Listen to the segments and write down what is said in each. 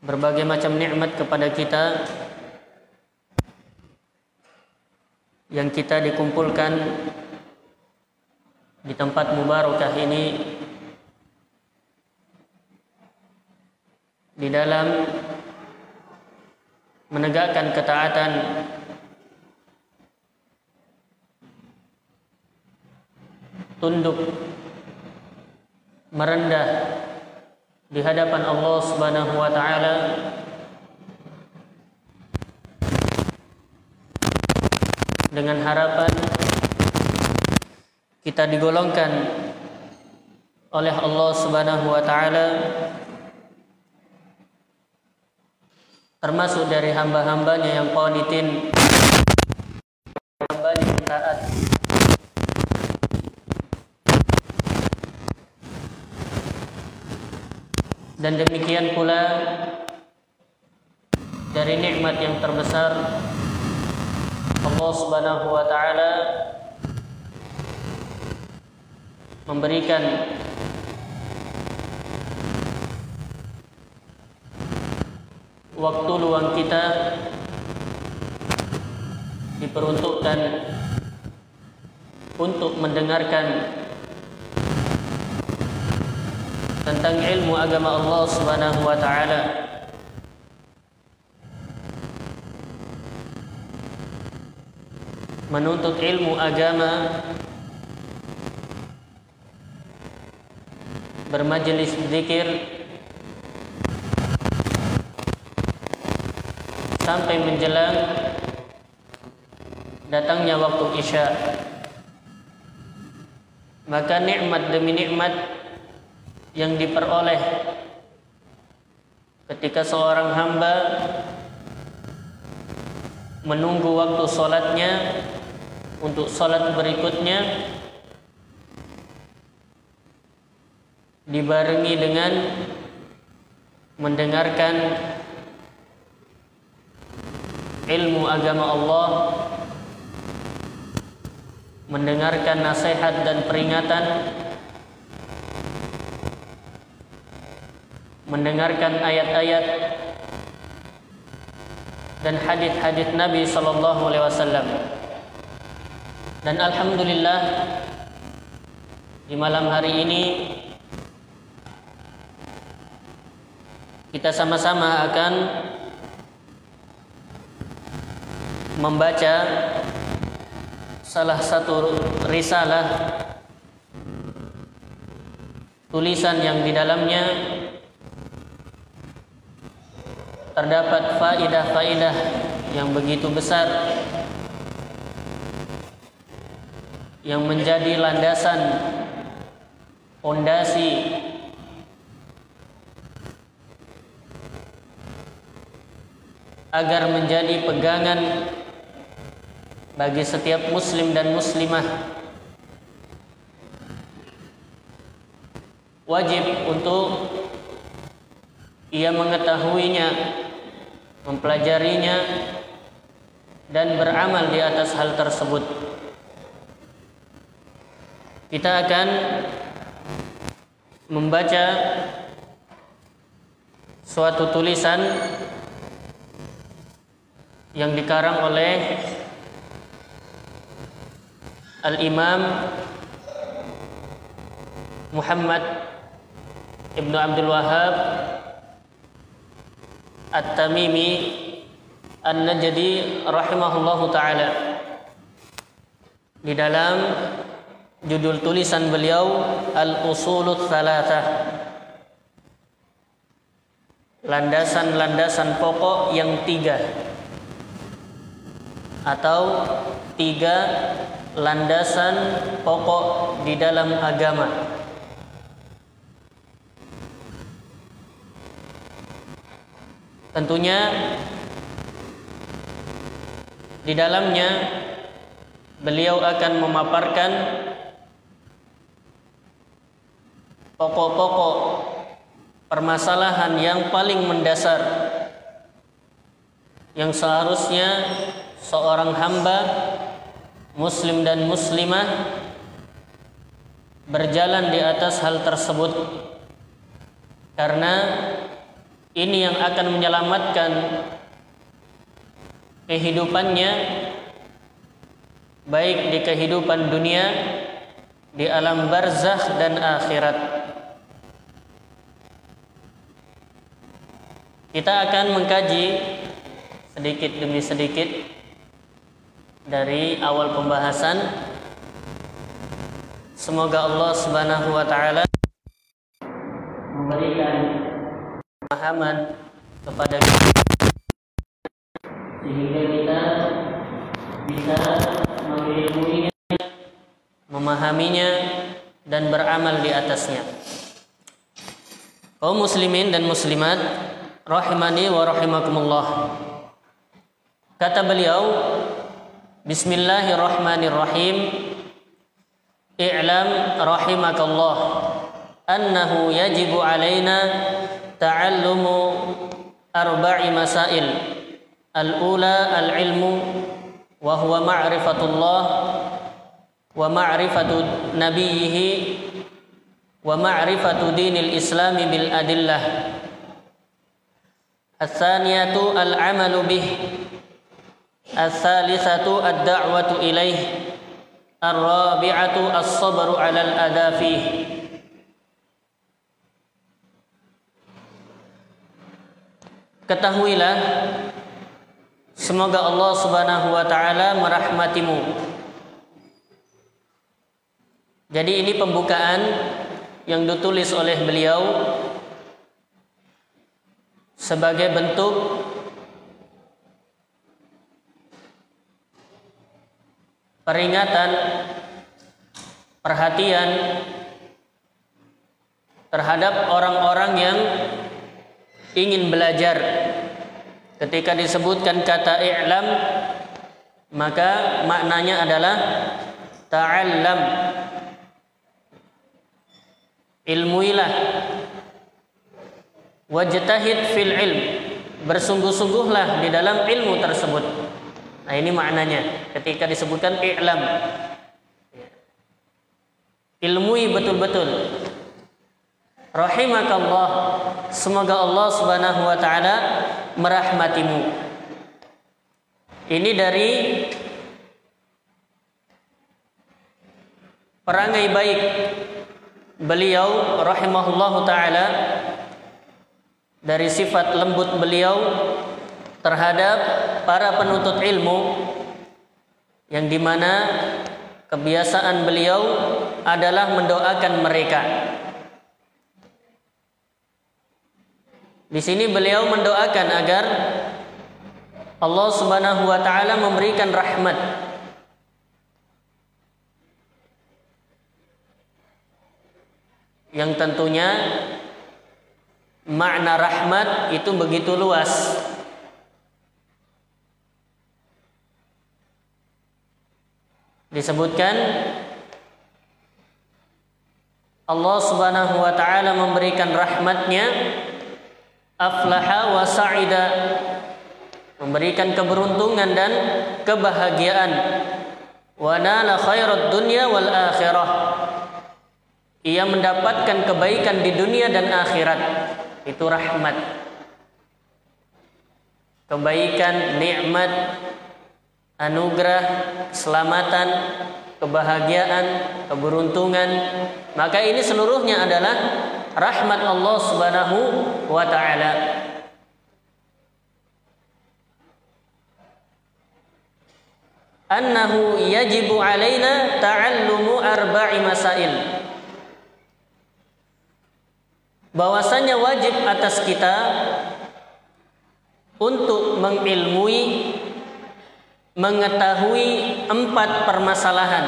berbagai macam nikmat kepada kita yang kita dikumpulkan di tempat mubarakah ini di dalam menegakkan ketaatan tunduk merendah di hadapan Allah Subhanahu wa taala. Dengan harapan kita digolongkan oleh Allah Subhanahu wa taala termasuk dari hamba-hambanya yang qanitin hamba yang taat dan demikian pula dari nikmat yang terbesar Allah Subhanahu wa taala memberikan waktu luang kita diperuntukkan untuk mendengarkan tentang ilmu agama Allah Subhanahu wa taala. Menuntut ilmu agama bermajelis zikir sampai menjelang datangnya waktu Isya. Maka nikmat demi nikmat yang diperoleh ketika seorang hamba menunggu waktu sholatnya untuk sholat berikutnya dibarengi dengan mendengarkan ilmu agama Allah mendengarkan nasihat dan peringatan mendengarkan ayat-ayat dan hadis-hadis Nabi sallallahu alaihi wasallam. Dan alhamdulillah di malam hari ini kita sama-sama akan membaca salah satu risalah tulisan yang di dalamnya terdapat faidah-faidah yang begitu besar yang menjadi landasan fondasi agar menjadi pegangan bagi setiap muslim dan muslimah. Wajib untuk ia mengetahuinya mempelajarinya dan beramal di atas hal tersebut. Kita akan membaca suatu tulisan yang dikarang oleh Al-Imam Muhammad Ibnu Abdul Wahab At-Tamimi An-Najdi rahimahullahu taala. Di dalam judul tulisan beliau Al-Usulut Thalathah landasan-landasan pokok yang tiga. Atau tiga landasan pokok di dalam agama. Tentunya di dalamnya beliau akan memaparkan pokok-pokok permasalahan yang paling mendasar yang seharusnya seorang hamba muslim dan muslimah berjalan di atas hal tersebut. Karena ini yang akan menyelamatkan kehidupannya baik di kehidupan dunia di alam barzakh dan akhirat. Kita akan mengkaji sedikit demi sedikit dari awal pembahasan. Semoga Allah Subhanahu wa taala memberikan pemahaman kepada kita sehingga kita bisa mengilmuinya, memahaminya dan beramal di atasnya. Kaum muslimin dan muslimat rahimani wa rahimakumullah. Kata beliau, Bismillahirrahmanirrahim. I'lam rahimakallah annahu yajibu alaina تعلم أربع مسائل. الأولى العلم وهو معرفة الله ومعرفة نبيه ومعرفة دين الإسلام بالأدلة. الثانية العمل به. الثالثة الدعوة إليه. الرابعة الصبر على الأذى فيه. Ketahuilah semoga Allah Subhanahu wa taala merahmatimu. Jadi ini pembukaan yang ditulis oleh beliau sebagai bentuk peringatan perhatian terhadap orang-orang yang ingin belajar. Ketika disebutkan kata i'lam maka maknanya adalah ta'allam. Ilmuilah. Wajtahid fil ilm. Bersungguh-sungguhlah di dalam ilmu tersebut. Nah ini maknanya. Ketika disebutkan i'lam. Ilmui betul-betul rahimakallah. Semoga Allah Subhanahu wa taala merahmatimu. Ini dari perangai baik beliau rahimahullahu taala dari sifat lembut beliau terhadap para penuntut ilmu yang di mana kebiasaan beliau adalah mendoakan mereka Di sini beliau mendoakan agar Allah Subhanahu wa taala memberikan rahmat yang tentunya makna rahmat itu begitu luas. Disebutkan Allah Subhanahu wa taala memberikan rahmatnya aflaha wa sa'ida. Memberikan keberuntungan dan kebahagiaan. Wa nala khairat dunya wal akhirah. Ia mendapatkan kebaikan di dunia dan akhirat. Itu rahmat. Kebaikan nikmat anugerah keselamatan kebahagiaan keberuntungan. Maka ini seluruhnya adalah rahmat Allah Subhanahu wa taala. Annahu yajibu alaina ta'allumu arba'i masail. Bahwasanya wajib atas kita untuk mengilmui mengetahui empat permasalahan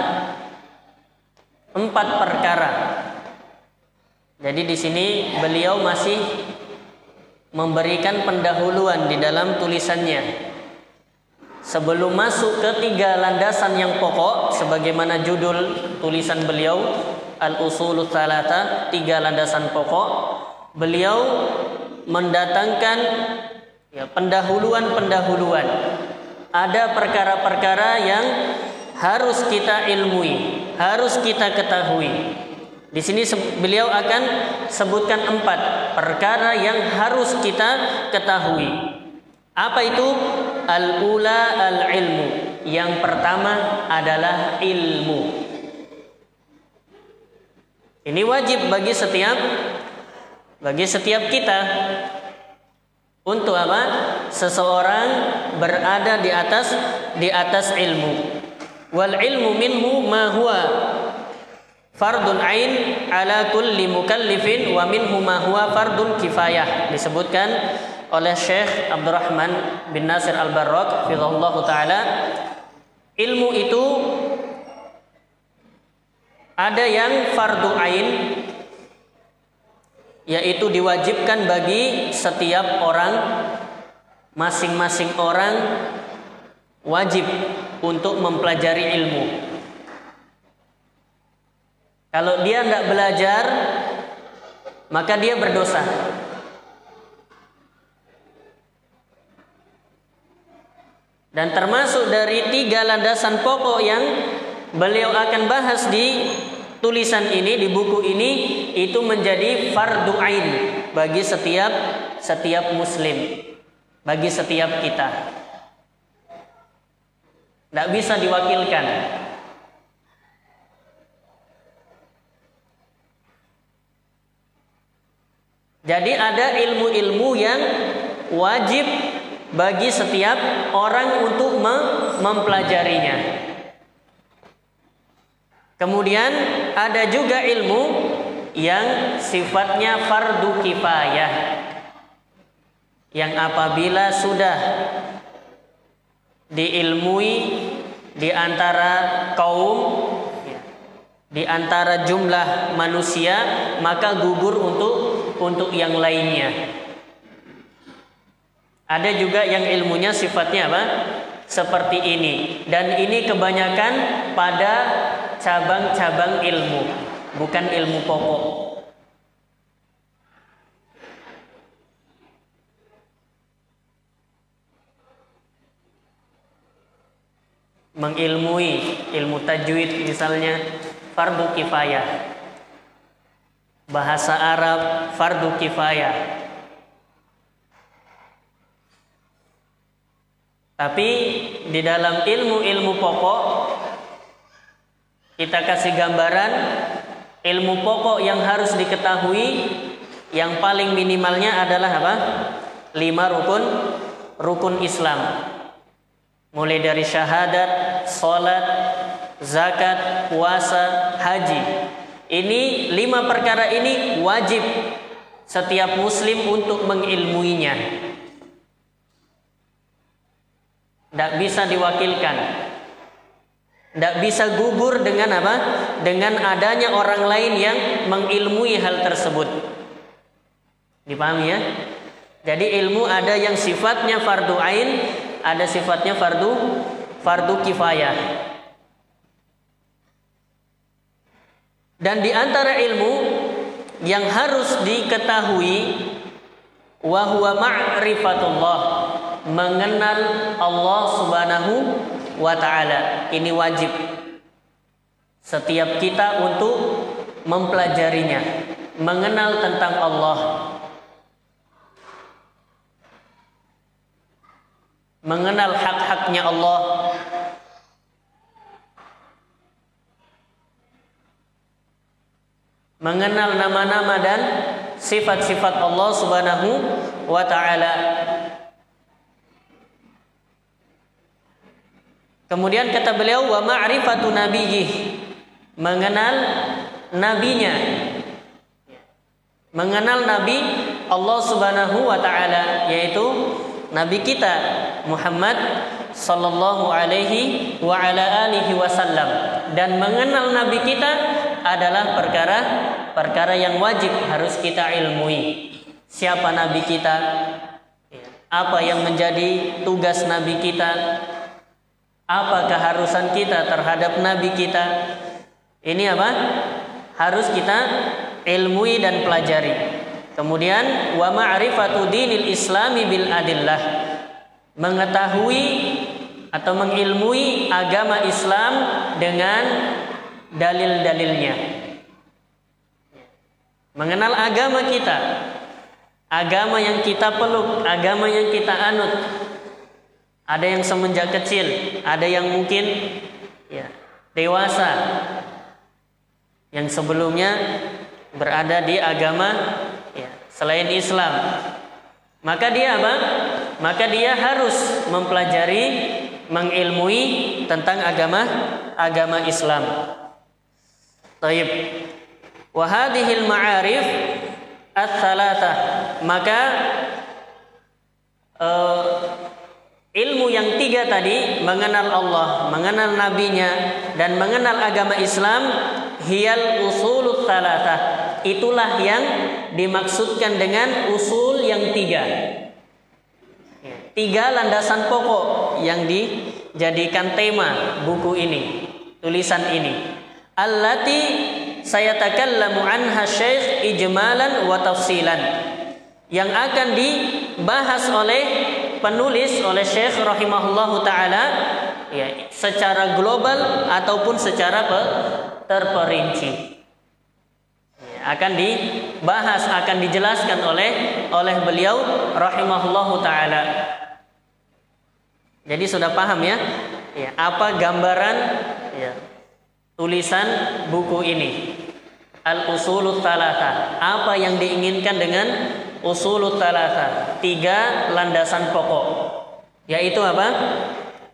empat perkara jadi di sini beliau masih memberikan pendahuluan di dalam tulisannya. Sebelum masuk ke tiga landasan yang pokok sebagaimana judul tulisan beliau Al-Usulul Thalatha, tiga landasan pokok, beliau mendatangkan ya pendahuluan-pendahuluan. Ada perkara-perkara yang harus kita ilmui, harus kita ketahui Di sini beliau akan sebutkan empat perkara yang harus kita ketahui. Apa itu? Al-ula al-ilmu. Yang pertama adalah ilmu. Ini wajib bagi setiap bagi setiap kita untuk apa? Seseorang berada di atas di atas ilmu. Wal ilmu minhu ma huwa fardun ain ala kulli mukallifin wa minhu ma huwa fardun kifayah. Disebutkan oleh Syekh Abdurrahman bin Nasir Al-Barrak fidhullah taala ilmu itu ada yang fardu ain yaitu diwajibkan bagi setiap orang masing-masing orang wajib untuk mempelajari ilmu kalau dia tidak belajar, maka dia berdosa. Dan termasuk dari tiga landasan pokok yang beliau akan bahas di tulisan ini, di buku ini, itu menjadi fardu ain bagi setiap setiap muslim, bagi setiap kita. Tidak bisa diwakilkan. Jadi ada ilmu-ilmu yang wajib bagi setiap orang untuk mempelajarinya. Kemudian ada juga ilmu yang sifatnya fardu kifayah. Yang apabila sudah diilmui di antara kaum di antara jumlah manusia maka gugur untuk untuk yang lainnya. Ada juga yang ilmunya sifatnya apa? Seperti ini dan ini kebanyakan pada cabang-cabang ilmu, bukan ilmu pokok. Mengilmui ilmu tajwid misalnya fardu kifayah. Bahasa Arab fardu kifayah. Tapi di dalam ilmu-ilmu pokok kita kasih gambaran ilmu pokok yang harus diketahui yang paling minimalnya adalah apa? Lima rukun rukun Islam. Mulai dari syahadat, salat, zakat, puasa, haji. Ini lima perkara ini wajib setiap muslim untuk mengilmuinya. Tidak bisa diwakilkan. Tidak bisa gugur dengan apa? Dengan adanya orang lain yang mengilmui hal tersebut. Dipahami ya? Jadi ilmu ada yang sifatnya fardu ain, ada sifatnya fardu fardu kifayah. Dan di antara ilmu yang harus diketahui wa huwa ma'rifatullah mengenal Allah Subhanahu wa taala. Ini wajib setiap kita untuk mempelajarinya, mengenal tentang Allah. Mengenal hak-haknya Allah, mengenal nama-nama dan sifat-sifat Allah Subhanahu wa taala. Kemudian kata beliau wa ma'rifatu nabiyih mengenal nabinya. Mengenal nabi Allah Subhanahu wa taala yaitu nabi kita Muhammad sallallahu alaihi wa ala alihi wasallam dan mengenal nabi kita adalah perkara perkara yang wajib harus kita ilmui. Siapa nabi kita? Apa yang menjadi tugas nabi kita? Apa keharusan kita terhadap nabi kita? Ini apa? Harus kita ilmui dan pelajari. Kemudian wa ma'rifatu dinil islami bil adillah. Mengetahui atau mengilmui agama Islam dengan dalil-dalilnya. mengenal agama kita, agama yang kita peluk, agama yang kita anut. Ada yang semenjak kecil, ada yang mungkin ya, dewasa yang sebelumnya berada di agama ya, selain Islam. Maka dia apa? Maka dia harus mempelajari, mengilmui tentang agama agama Islam. Taib. Wahadihil ma'arif as-salatah. Maka uh, ilmu yang tiga tadi mengenal Allah, mengenal nabinya dan mengenal agama Islam hiyal usulut salatah. Itulah yang dimaksudkan dengan usul yang tiga. Tiga landasan pokok yang dijadikan tema buku ini, tulisan ini. Allati saya takallamu anha syekh ijmalan wa tafsilan. Yang akan dibahas oleh penulis oleh Syekh rahimahullahu taala ya secara global ataupun secara terperinci akan dibahas akan dijelaskan oleh oleh beliau rahimahullahu taala. Jadi sudah paham ya? Ya, apa gambaran ya, tulisan buku ini? Al-Usulut Talata. Apa yang diinginkan dengan Usulut Talata? Tiga landasan pokok. Yaitu apa?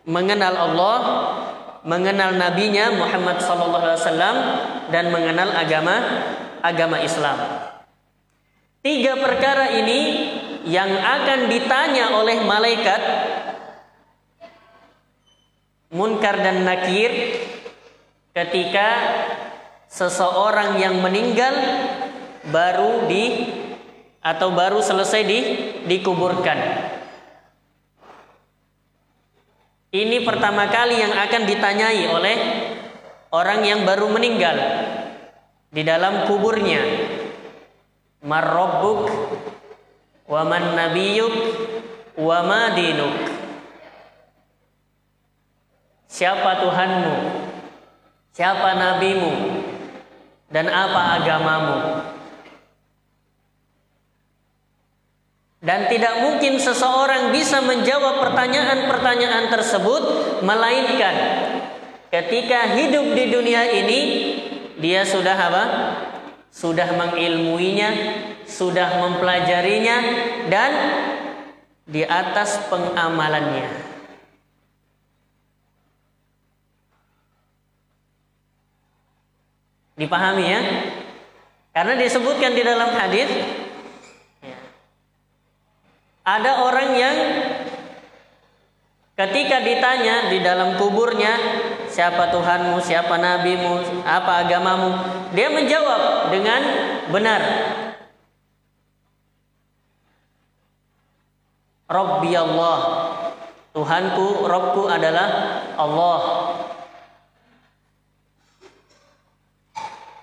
Mengenal Allah, mengenal nabinya Muhammad sallallahu alaihi wasallam dan mengenal agama agama Islam. Tiga perkara ini yang akan ditanya oleh malaikat Munkar dan Nakir ketika seseorang yang meninggal baru di atau baru selesai di dikuburkan. Ini pertama kali yang akan ditanyai oleh orang yang baru meninggal di dalam kuburnya. Marrabbuk wa man nabiyyuk wa ma dinuk? Siapa Tuhanmu siapa nabimu dan apa agamamu dan tidak mungkin seseorang bisa menjawab pertanyaan-pertanyaan tersebut melainkan ketika hidup di dunia ini dia sudah apa? Sudah mengilmuinya, sudah mempelajarinya dan di atas pengamalannya. Dipahami ya? Karena disebutkan di dalam hadis ada orang yang ketika ditanya di dalam kuburnya siapa Tuhanmu, siapa nabimu, apa agamamu? Dia menjawab dengan benar. Rabbi Allah. Tuhanku, Robku adalah Allah.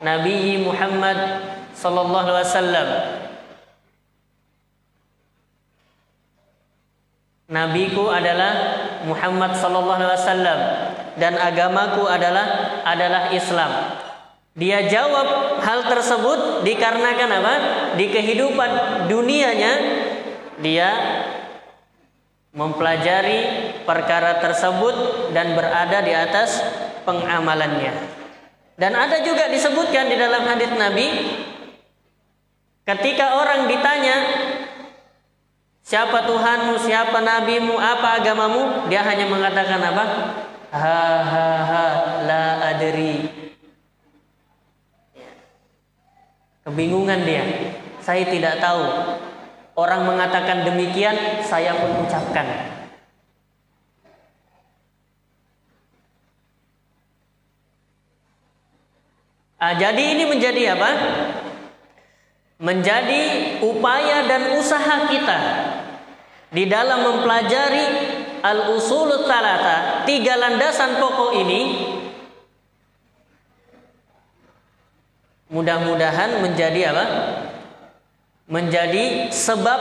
Nabi Muhammad sallallahu alaihi wasallam Nabiku adalah Muhammad sallallahu alaihi wasallam dan agamaku adalah adalah Islam. Dia jawab hal tersebut dikarenakan apa? Di kehidupan dunianya dia mempelajari perkara tersebut dan berada di atas pengamalannya. Dan ada juga disebutkan di dalam hadis Nabi ketika orang ditanya siapa Tuhanmu, siapa nabimu, apa agamamu, dia hanya mengatakan apa? ha ha ha la adri. Kebingungan dia. Saya tidak tahu. Orang mengatakan demikian saya pun ucapkan Ah, jadi ini menjadi apa? Menjadi upaya dan usaha kita di dalam mempelajari al-usul talata, tiga landasan pokok ini mudah-mudahan menjadi apa? Menjadi sebab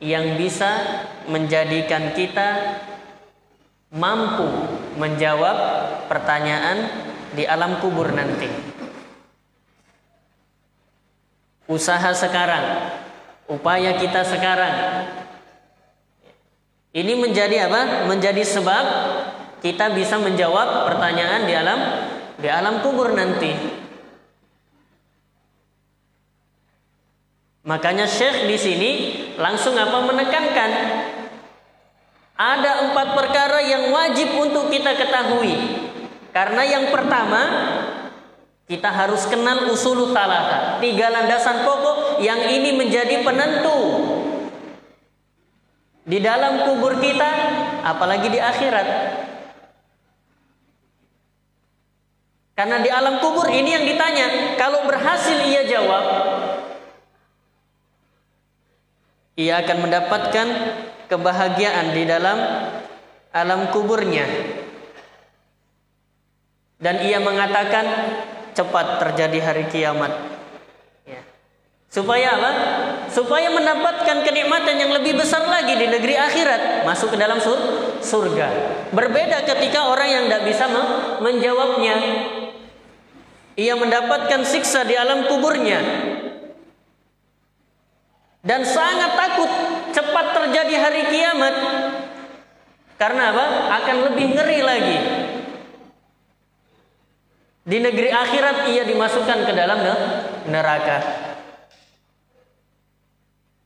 yang bisa menjadikan kita mampu menjawab pertanyaan di alam kubur nanti. usaha sekarang, upaya kita sekarang. Ini menjadi apa? Menjadi sebab kita bisa menjawab pertanyaan di alam di alam kubur nanti. Makanya Syekh di sini langsung apa menekankan ada empat perkara yang wajib untuk kita ketahui. Karena yang pertama kita harus kenal usul talata, tiga landasan pokok yang ini menjadi penentu di dalam kubur kita, apalagi di akhirat. Karena di alam kubur ini yang ditanya, kalau berhasil ia jawab, ia akan mendapatkan kebahagiaan di dalam alam kuburnya. Dan ia mengatakan, cepat terjadi hari kiamat. Ya. Supaya apa? Supaya mendapatkan kenikmatan yang lebih besar lagi di negeri akhirat, masuk ke dalam sur surga. Berbeda ketika orang yang tidak bisa menjawabnya. Ia mendapatkan siksa di alam kuburnya. Dan sangat takut cepat terjadi hari kiamat. Karena apa? Akan lebih ngeri lagi. Di negeri akhirat ia dimasukkan ke dalam neraka.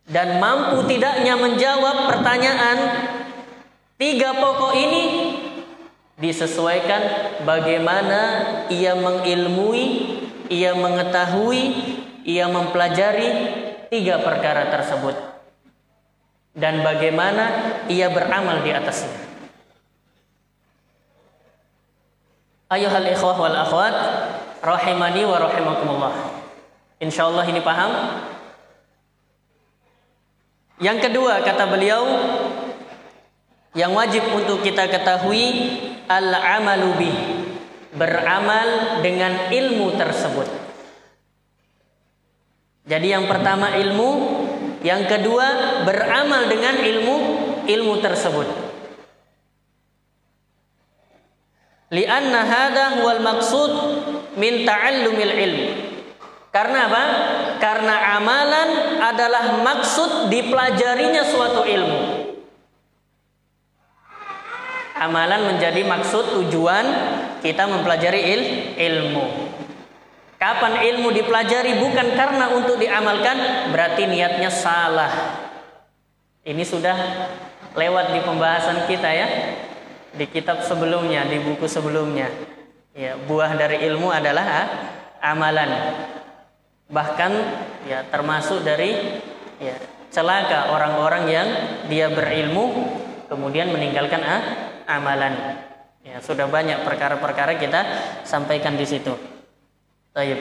Dan mampu tidaknya menjawab pertanyaan tiga pokok ini disesuaikan bagaimana ia mengilmui, ia mengetahui, ia mempelajari tiga perkara tersebut dan bagaimana ia beramal di atasnya. Ayuhal ikhwah wal akhwat rahimani wa rahimakumullah. Insyaallah ini paham? Yang kedua kata beliau yang wajib untuk kita ketahui al-amalu bih beramal dengan ilmu tersebut. Jadi yang pertama ilmu, yang kedua beramal dengan ilmu ilmu tersebut. Lianna hadha huwal maksud min ta'allumil ilm. Karena apa? Karena amalan adalah maksud dipelajarinya suatu ilmu. Amalan menjadi maksud tujuan kita mempelajari il, ilmu. Kapan ilmu dipelajari bukan karena untuk diamalkan, berarti niatnya salah. Ini sudah lewat di pembahasan kita ya di kitab sebelumnya, di buku sebelumnya. Ya, buah dari ilmu adalah ha, amalan. Bahkan ya termasuk dari ya celaka orang-orang yang dia berilmu kemudian meninggalkan ha, amalan. Ya, sudah banyak perkara-perkara kita sampaikan di situ. Baik.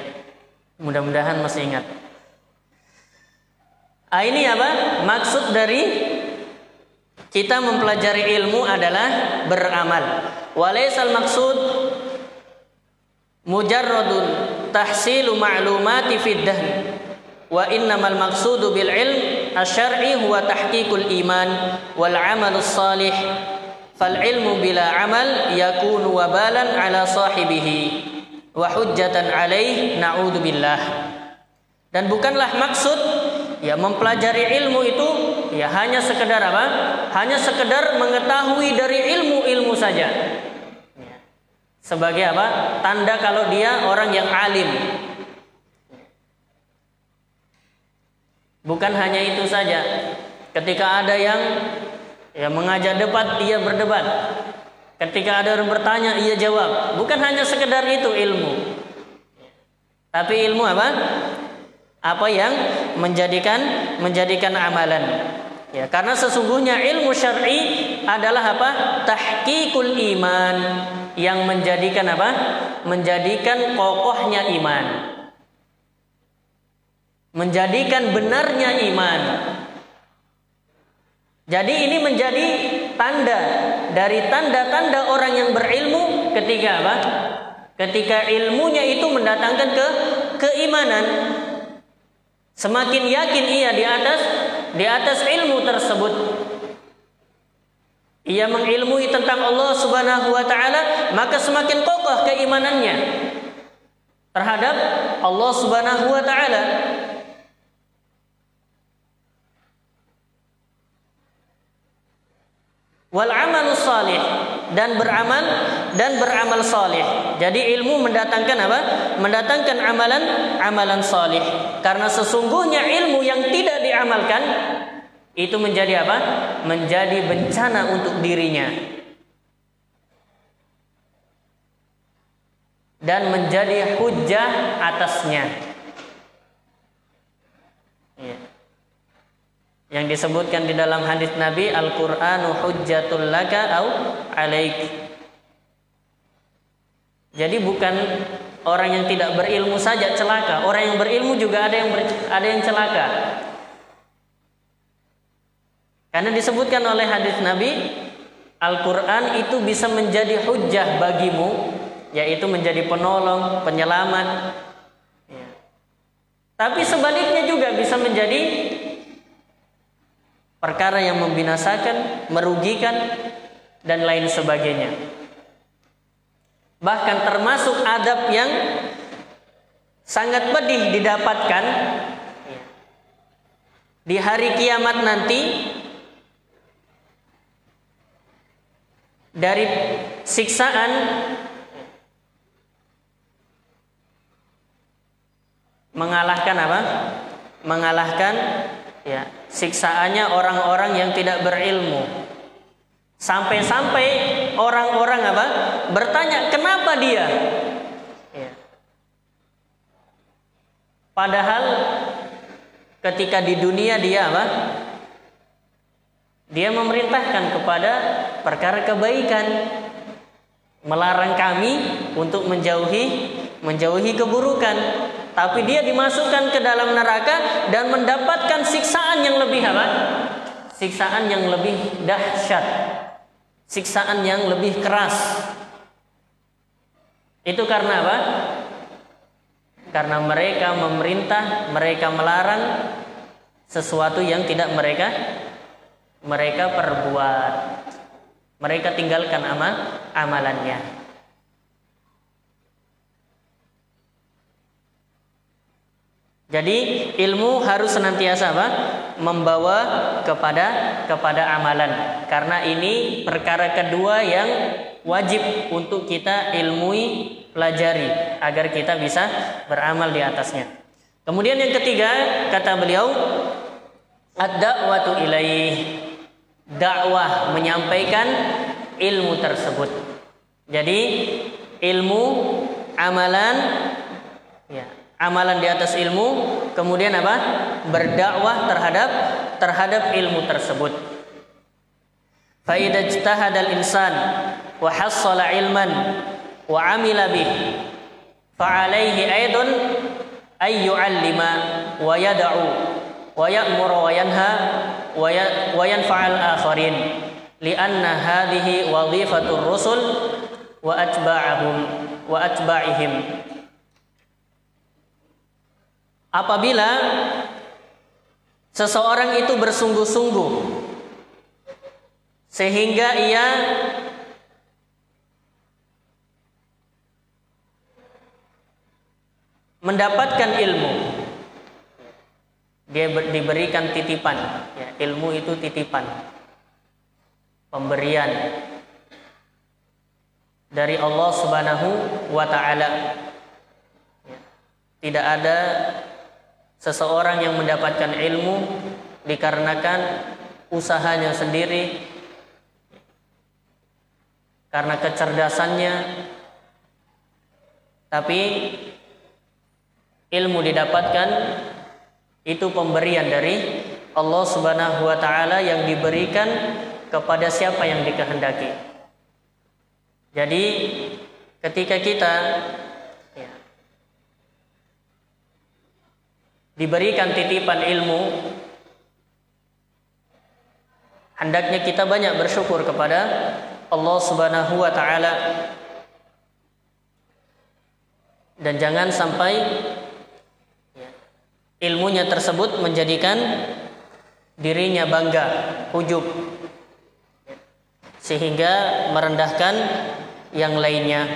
Mudah-mudahan masih ingat. Ah, ini apa? Maksud dari kita mempelajari ilmu adalah beramal. Walaisal maksud mujarradun tahsilu ma'lumati fid. Wa innamal maqsudu bil ilm asy-syar'i huwa tahqiqul iman wal 'amalus salih. Fal ilmu bila amal yakunu wabalan ala sahibihi wa hujjatan alaih na'udzu billah. Dan bukanlah maksud ya mempelajari ilmu itu ya hanya sekedar apa? Hanya sekedar mengetahui dari ilmu-ilmu saja. Sebagai apa? Tanda kalau dia orang yang alim. Bukan hanya itu saja. Ketika ada yang ya mengajak debat, dia berdebat. Ketika ada orang bertanya, ia jawab. Bukan hanya sekedar itu ilmu. Tapi ilmu apa? Apa yang menjadikan menjadikan amalan. Ya, karena sesungguhnya ilmu syar'i adalah apa? Tahqiqul iman yang menjadikan apa? Menjadikan kokohnya iman. Menjadikan benarnya iman. Jadi ini menjadi tanda dari tanda-tanda orang yang berilmu ketika apa? Ketika ilmunya itu mendatangkan ke keimanan. Semakin yakin ia di atas di atas ilmu tersebut. Ia mengilmui tentang Allah Subhanahu wa taala, maka semakin kokoh keimanannya terhadap Allah Subhanahu wa taala. Wal amalus salih dan beramal dan beramal salih. Jadi ilmu mendatangkan apa? Mendatangkan amalan amalan salih. Karena sesungguhnya ilmu yang tidak diamalkan itu menjadi apa? Menjadi bencana untuk dirinya. Dan menjadi hujah atasnya. yang disebutkan di dalam hadis Nabi Al-Qur'anu hujjatul laka au alaik. Jadi bukan orang yang tidak berilmu saja celaka, orang yang berilmu juga ada yang ber, ada yang celaka. Karena disebutkan oleh hadis Nabi Al-Qur'an itu bisa menjadi hujjah bagimu yaitu menjadi penolong, penyelamat. Ya. Tapi sebaliknya juga bisa menjadi perkara yang membinasakan, merugikan dan lain sebagainya. Bahkan termasuk adab yang sangat pedih didapatkan di hari kiamat nanti dari siksaan mengalahkan apa? Mengalahkan ya siksaannya orang-orang yang tidak berilmu sampai-sampai orang-orang apa bertanya kenapa dia ya. padahal ketika di dunia dia apa dia memerintahkan kepada perkara kebaikan melarang kami untuk menjauhi menjauhi keburukan tapi dia dimasukkan ke dalam neraka dan mendapatkan siksaan yang lebih apa? Siksaan yang lebih dahsyat. Siksaan yang lebih keras. Itu karena apa? Karena mereka memerintah, mereka melarang sesuatu yang tidak mereka mereka perbuat. Mereka tinggalkan amal amalannya. Jadi ilmu harus senantiasa apa? Membawa kepada kepada amalan. Karena ini perkara kedua yang wajib untuk kita ilmui, pelajari agar kita bisa beramal di atasnya. Kemudian yang ketiga kata beliau ad-da'watu ilaih. Dakwah menyampaikan ilmu tersebut. Jadi ilmu amalan ya amalan di atas ilmu, kemudian apa? Berdakwah terhadap terhadap ilmu tersebut. Fa idza ijtahada al-insan wa hassala ilman wa amila bih fa alaihi aidun ay yu'allima wa yad'u wa ya'muru wa yanha wa yanfa'al akharin li'anna hadhihi wadhifatur rusul wa atba'ahum wa atba'ihim apabila seseorang itu bersungguh-sungguh sehingga ia mendapatkan ilmu dia diberikan titipan. Ya, ilmu itu titipan pemberian dari Allah Subhanahu wa taala. Ya, tidak ada Seseorang yang mendapatkan ilmu dikarenakan usahanya sendiri, karena kecerdasannya, tapi ilmu didapatkan itu pemberian dari Allah Subhanahu wa taala yang diberikan kepada siapa yang dikehendaki. Jadi ketika kita diberikan titipan ilmu. Hendaknya kita banyak bersyukur kepada Allah Subhanahu wa taala. Dan jangan sampai ilmunya tersebut menjadikan dirinya bangga, ujub sehingga merendahkan yang lainnya.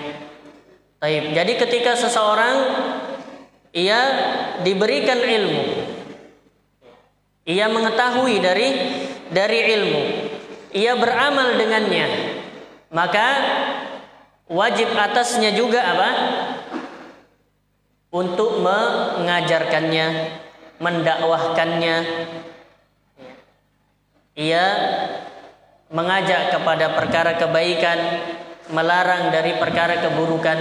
Jadi ketika seseorang ia diberikan ilmu. Ia mengetahui dari dari ilmu. ia beramal dengannya, maka wajib atasnya juga apa? Untuk mengajarkannya, mendakwahkannya. Ia mengajak kepada perkara kebaikan, melarang dari perkara keburukan.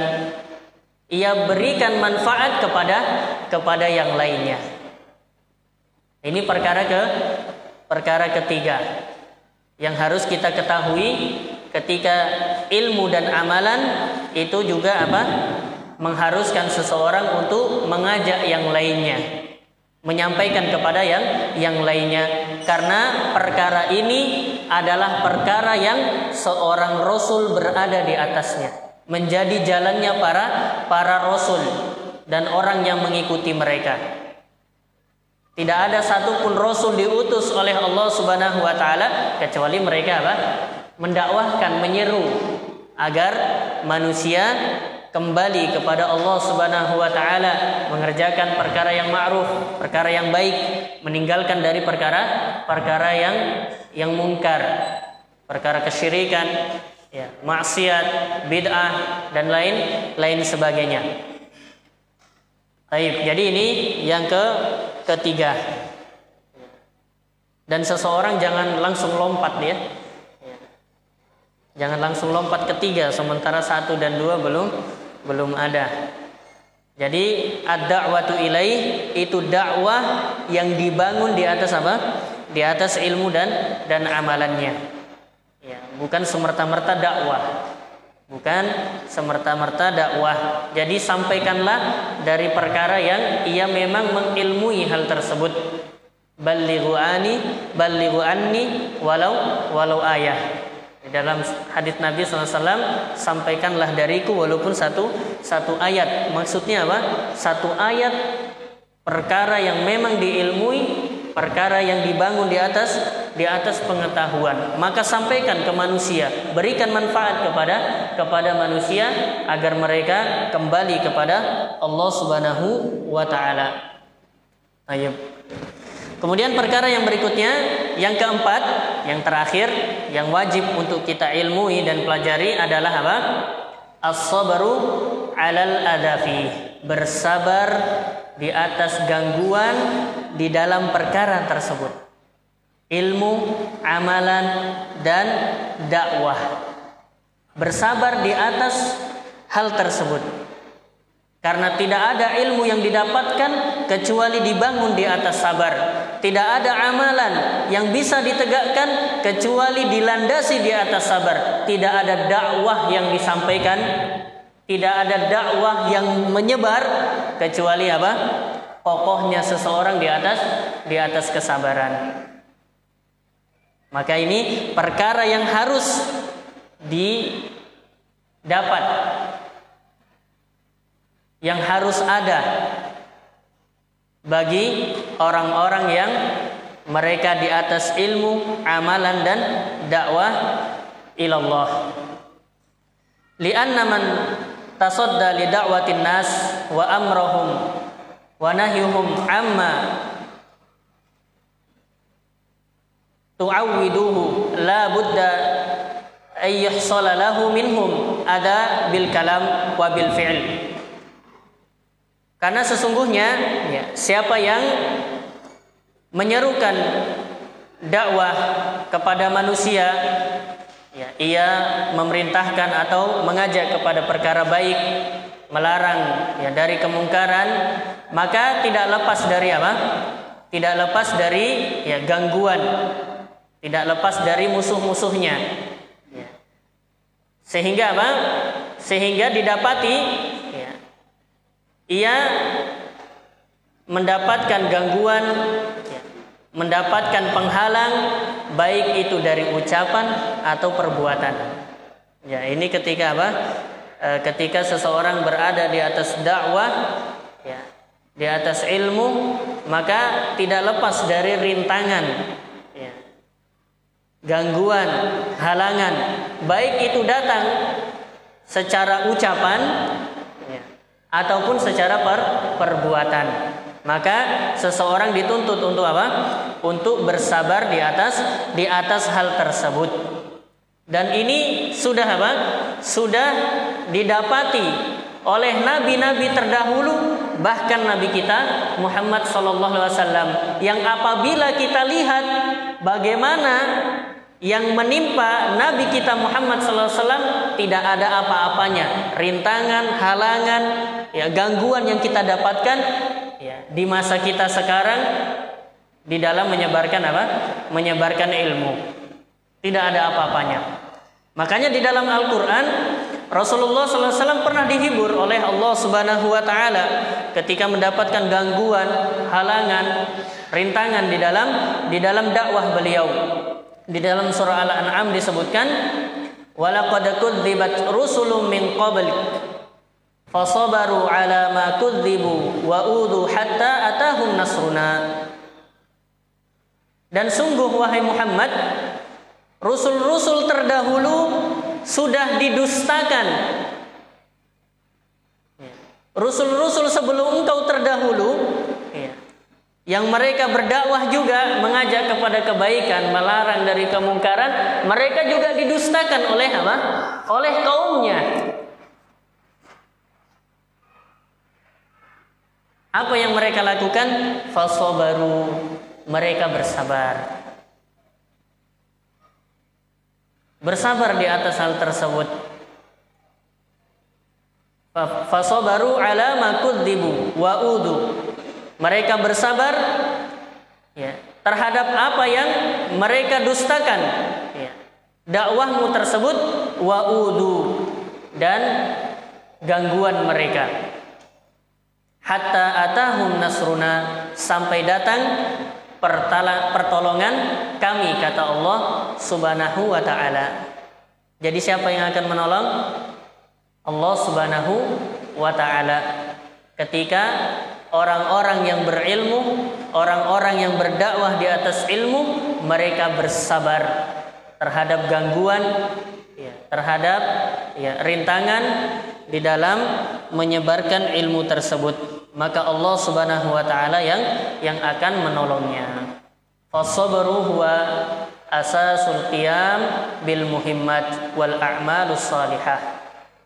Ia berikan manfaat kepada kepada yang lainnya. Ini perkara ke perkara ketiga yang harus kita ketahui ketika ilmu dan amalan itu juga apa? mengharuskan seseorang untuk mengajak yang lainnya, menyampaikan kepada yang yang lainnya karena perkara ini adalah perkara yang seorang rasul berada di atasnya, menjadi jalannya para para rasul dan orang yang mengikuti mereka. Tidak ada satupun rasul diutus oleh Allah Subhanahu wa taala kecuali mereka apa? mendakwahkan, menyeru agar manusia kembali kepada Allah Subhanahu wa taala, mengerjakan perkara yang ma'ruf, perkara yang baik, meninggalkan dari perkara perkara yang yang mungkar, perkara kesyirikan, ya, maksiat, bid'ah dan lain lain sebagainya. Baik, jadi ini yang ke ketiga. Dan seseorang jangan langsung lompat ya. Jangan langsung lompat ketiga sementara satu dan dua belum belum ada. Jadi ad-da'watu ilaih itu dakwah yang dibangun di atas apa? Di atas ilmu dan dan amalannya. Ya, bukan semerta-merta dakwah. Bukan semerta-merta dakwah. Jadi sampaikanlah dari perkara yang ia memang mengilmui hal tersebut. Ballighu ani, ballighu anni walau walau ayah dalam hadis Nabi SAW sampaikanlah dariku walaupun satu satu ayat maksudnya apa satu ayat perkara yang memang diilmui perkara yang dibangun di atas di atas pengetahuan maka sampaikan ke manusia berikan manfaat kepada kepada manusia agar mereka kembali kepada Allah Subhanahu wa taala ayo Kemudian perkara yang berikutnya, yang keempat, yang terakhir, yang wajib untuk kita ilmui dan pelajari adalah apa? As-sabru 'alal adafi. Bersabar di atas gangguan di dalam perkara tersebut. Ilmu, amalan, dan dakwah. Bersabar di atas hal tersebut. Karena tidak ada ilmu yang didapatkan kecuali dibangun di atas sabar. Tidak ada amalan yang bisa ditegakkan kecuali dilandasi di atas sabar. Tidak ada dakwah yang disampaikan, tidak ada dakwah yang menyebar kecuali apa? Kokohnya seseorang di atas di atas kesabaran. Maka ini perkara yang harus didapat yang harus ada bagi orang-orang yang mereka di atas ilmu, amalan dan dakwah ilallah. Lianna man tasadda li da'watin nas wa amrahum wa nahyuhum amma tu'awwiduhu la budda ay lahu minhum ada bil kalam wa bil fi'l. Karena sesungguhnya ya, siapa yang menyerukan dakwah kepada manusia ya, ia memerintahkan atau mengajak kepada perkara baik melarang ya dari kemungkaran maka tidak lepas dari apa tidak lepas dari ya gangguan tidak lepas dari musuh-musuhnya ya. sehingga apa sehingga didapati ia mendapatkan gangguan, mendapatkan penghalang baik itu dari ucapan atau perbuatan. Ya, ini ketika apa? E, ketika seseorang berada di atas dakwah, ya, di atas ilmu, maka tidak lepas dari rintangan, ya, gangguan, halangan, baik itu datang secara ucapan ataupun secara per, perbuatan. Maka seseorang dituntut untuk apa? Untuk bersabar di atas di atas hal tersebut. Dan ini sudah apa? Sudah didapati oleh nabi-nabi terdahulu bahkan nabi kita Muhammad sallallahu alaihi wasallam yang apabila kita lihat bagaimana yang menimpa Nabi kita Muhammad SAW tidak ada apa-apanya, rintangan, halangan, ya gangguan yang kita dapatkan ya di masa kita sekarang di dalam menyebarkan apa? Menyebarkan ilmu. Tidak ada apa-apanya. Makanya di dalam Al-Quran Rasulullah SAW pernah dihibur oleh Allah Subhanahu Wa Taala ketika mendapatkan gangguan, halangan, rintangan di dalam di dalam dakwah beliau. Di dalam surah Al-An'am disebutkan walaqad kudzibat rusulun min qablik fasabaru ala ma kudzibu wa udu hatta atahum nasruna. Dan sungguh wahai Muhammad rusul-rusul terdahulu sudah didustakan. Rusul-rusul sebelum engkau terdahulu yang mereka berdakwah juga mengajak kepada kebaikan, melarang dari kemungkaran, mereka juga didustakan oleh apa? Oleh kaumnya. Apa yang mereka lakukan? Fasobaru, mereka bersabar. Bersabar di atas hal tersebut. Fasobaru ala makudzibu wa udu mereka bersabar ya, terhadap apa yang mereka dustakan. Ya. Dakwahmu tersebut wa'udu dan gangguan mereka. Hatta atahum nasruna sampai datang pertolongan kami kata Allah Subhanahu wa taala. Jadi siapa yang akan menolong? Allah Subhanahu wa taala. Ketika orang-orang yang berilmu, orang-orang yang berdakwah di atas ilmu, mereka bersabar terhadap gangguan, ya, terhadap ya, rintangan di dalam menyebarkan ilmu tersebut. Maka Allah Subhanahu wa taala yang yang akan menolongnya. Fasabru huwa asasul qiyam bil muhimmat wal a'malus salihah.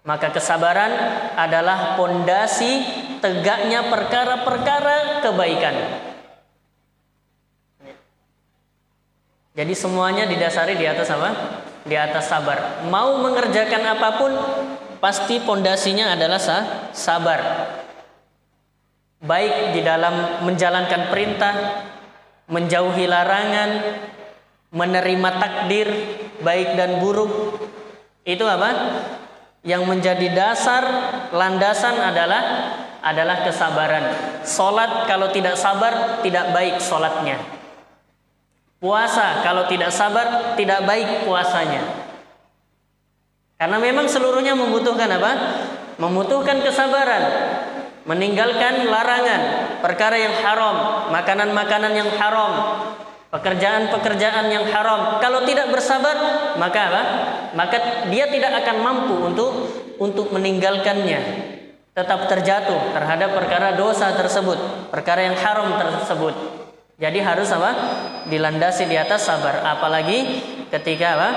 Maka kesabaran adalah pondasi tegaknya perkara-perkara kebaikan. Jadi semuanya didasari di atas apa? Di atas sabar. Mau mengerjakan apa pun pasti pondasinya adalah sabar. Baik di dalam menjalankan perintah, menjauhi larangan, menerima takdir baik dan buruk. Itu apa? yang menjadi dasar landasan adalah adalah kesabaran. Salat kalau tidak sabar tidak baik salatnya. Puasa kalau tidak sabar tidak baik puasanya. Karena memang seluruhnya membutuhkan apa? Membutuhkan kesabaran. Meninggalkan larangan, perkara yang haram, makanan-makanan yang haram, pekerjaan-pekerjaan yang haram. Kalau tidak bersabar, maka apa? Maka dia tidak akan mampu untuk untuk meninggalkannya. Tetap terjatuh terhadap perkara dosa tersebut, perkara yang haram tersebut. Jadi harus apa? Dilandasi di atas sabar. Apalagi ketika apa?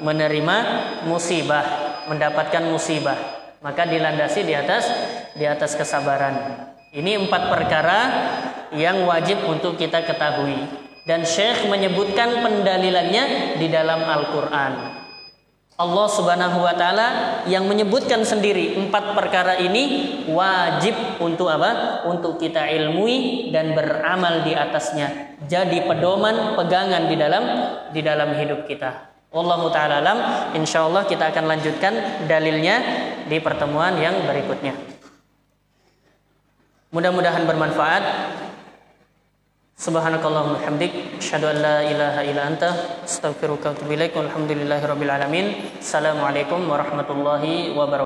Menerima musibah, mendapatkan musibah, maka dilandasi di atas di atas kesabaran. Ini empat perkara yang wajib untuk kita ketahui dan Syekh menyebutkan pendalilannya di dalam Al-Qur'an. Allah Subhanahu wa taala yang menyebutkan sendiri empat perkara ini wajib untuk apa? Untuk kita ilmui dan beramal di atasnya. Jadi pedoman, pegangan di dalam di dalam hidup kita. Allah taala alam, insyaallah kita akan lanjutkan dalilnya di pertemuan yang berikutnya. Mudah-mudahan bermanfaat. Subhanakallahumma hamdik asyhadu an la ilaha illa anta astaghfiruka wa atubu ilaik walhamdulillahi rabbil alamin. Assalamualaikum warahmatullahi wabarakatuh.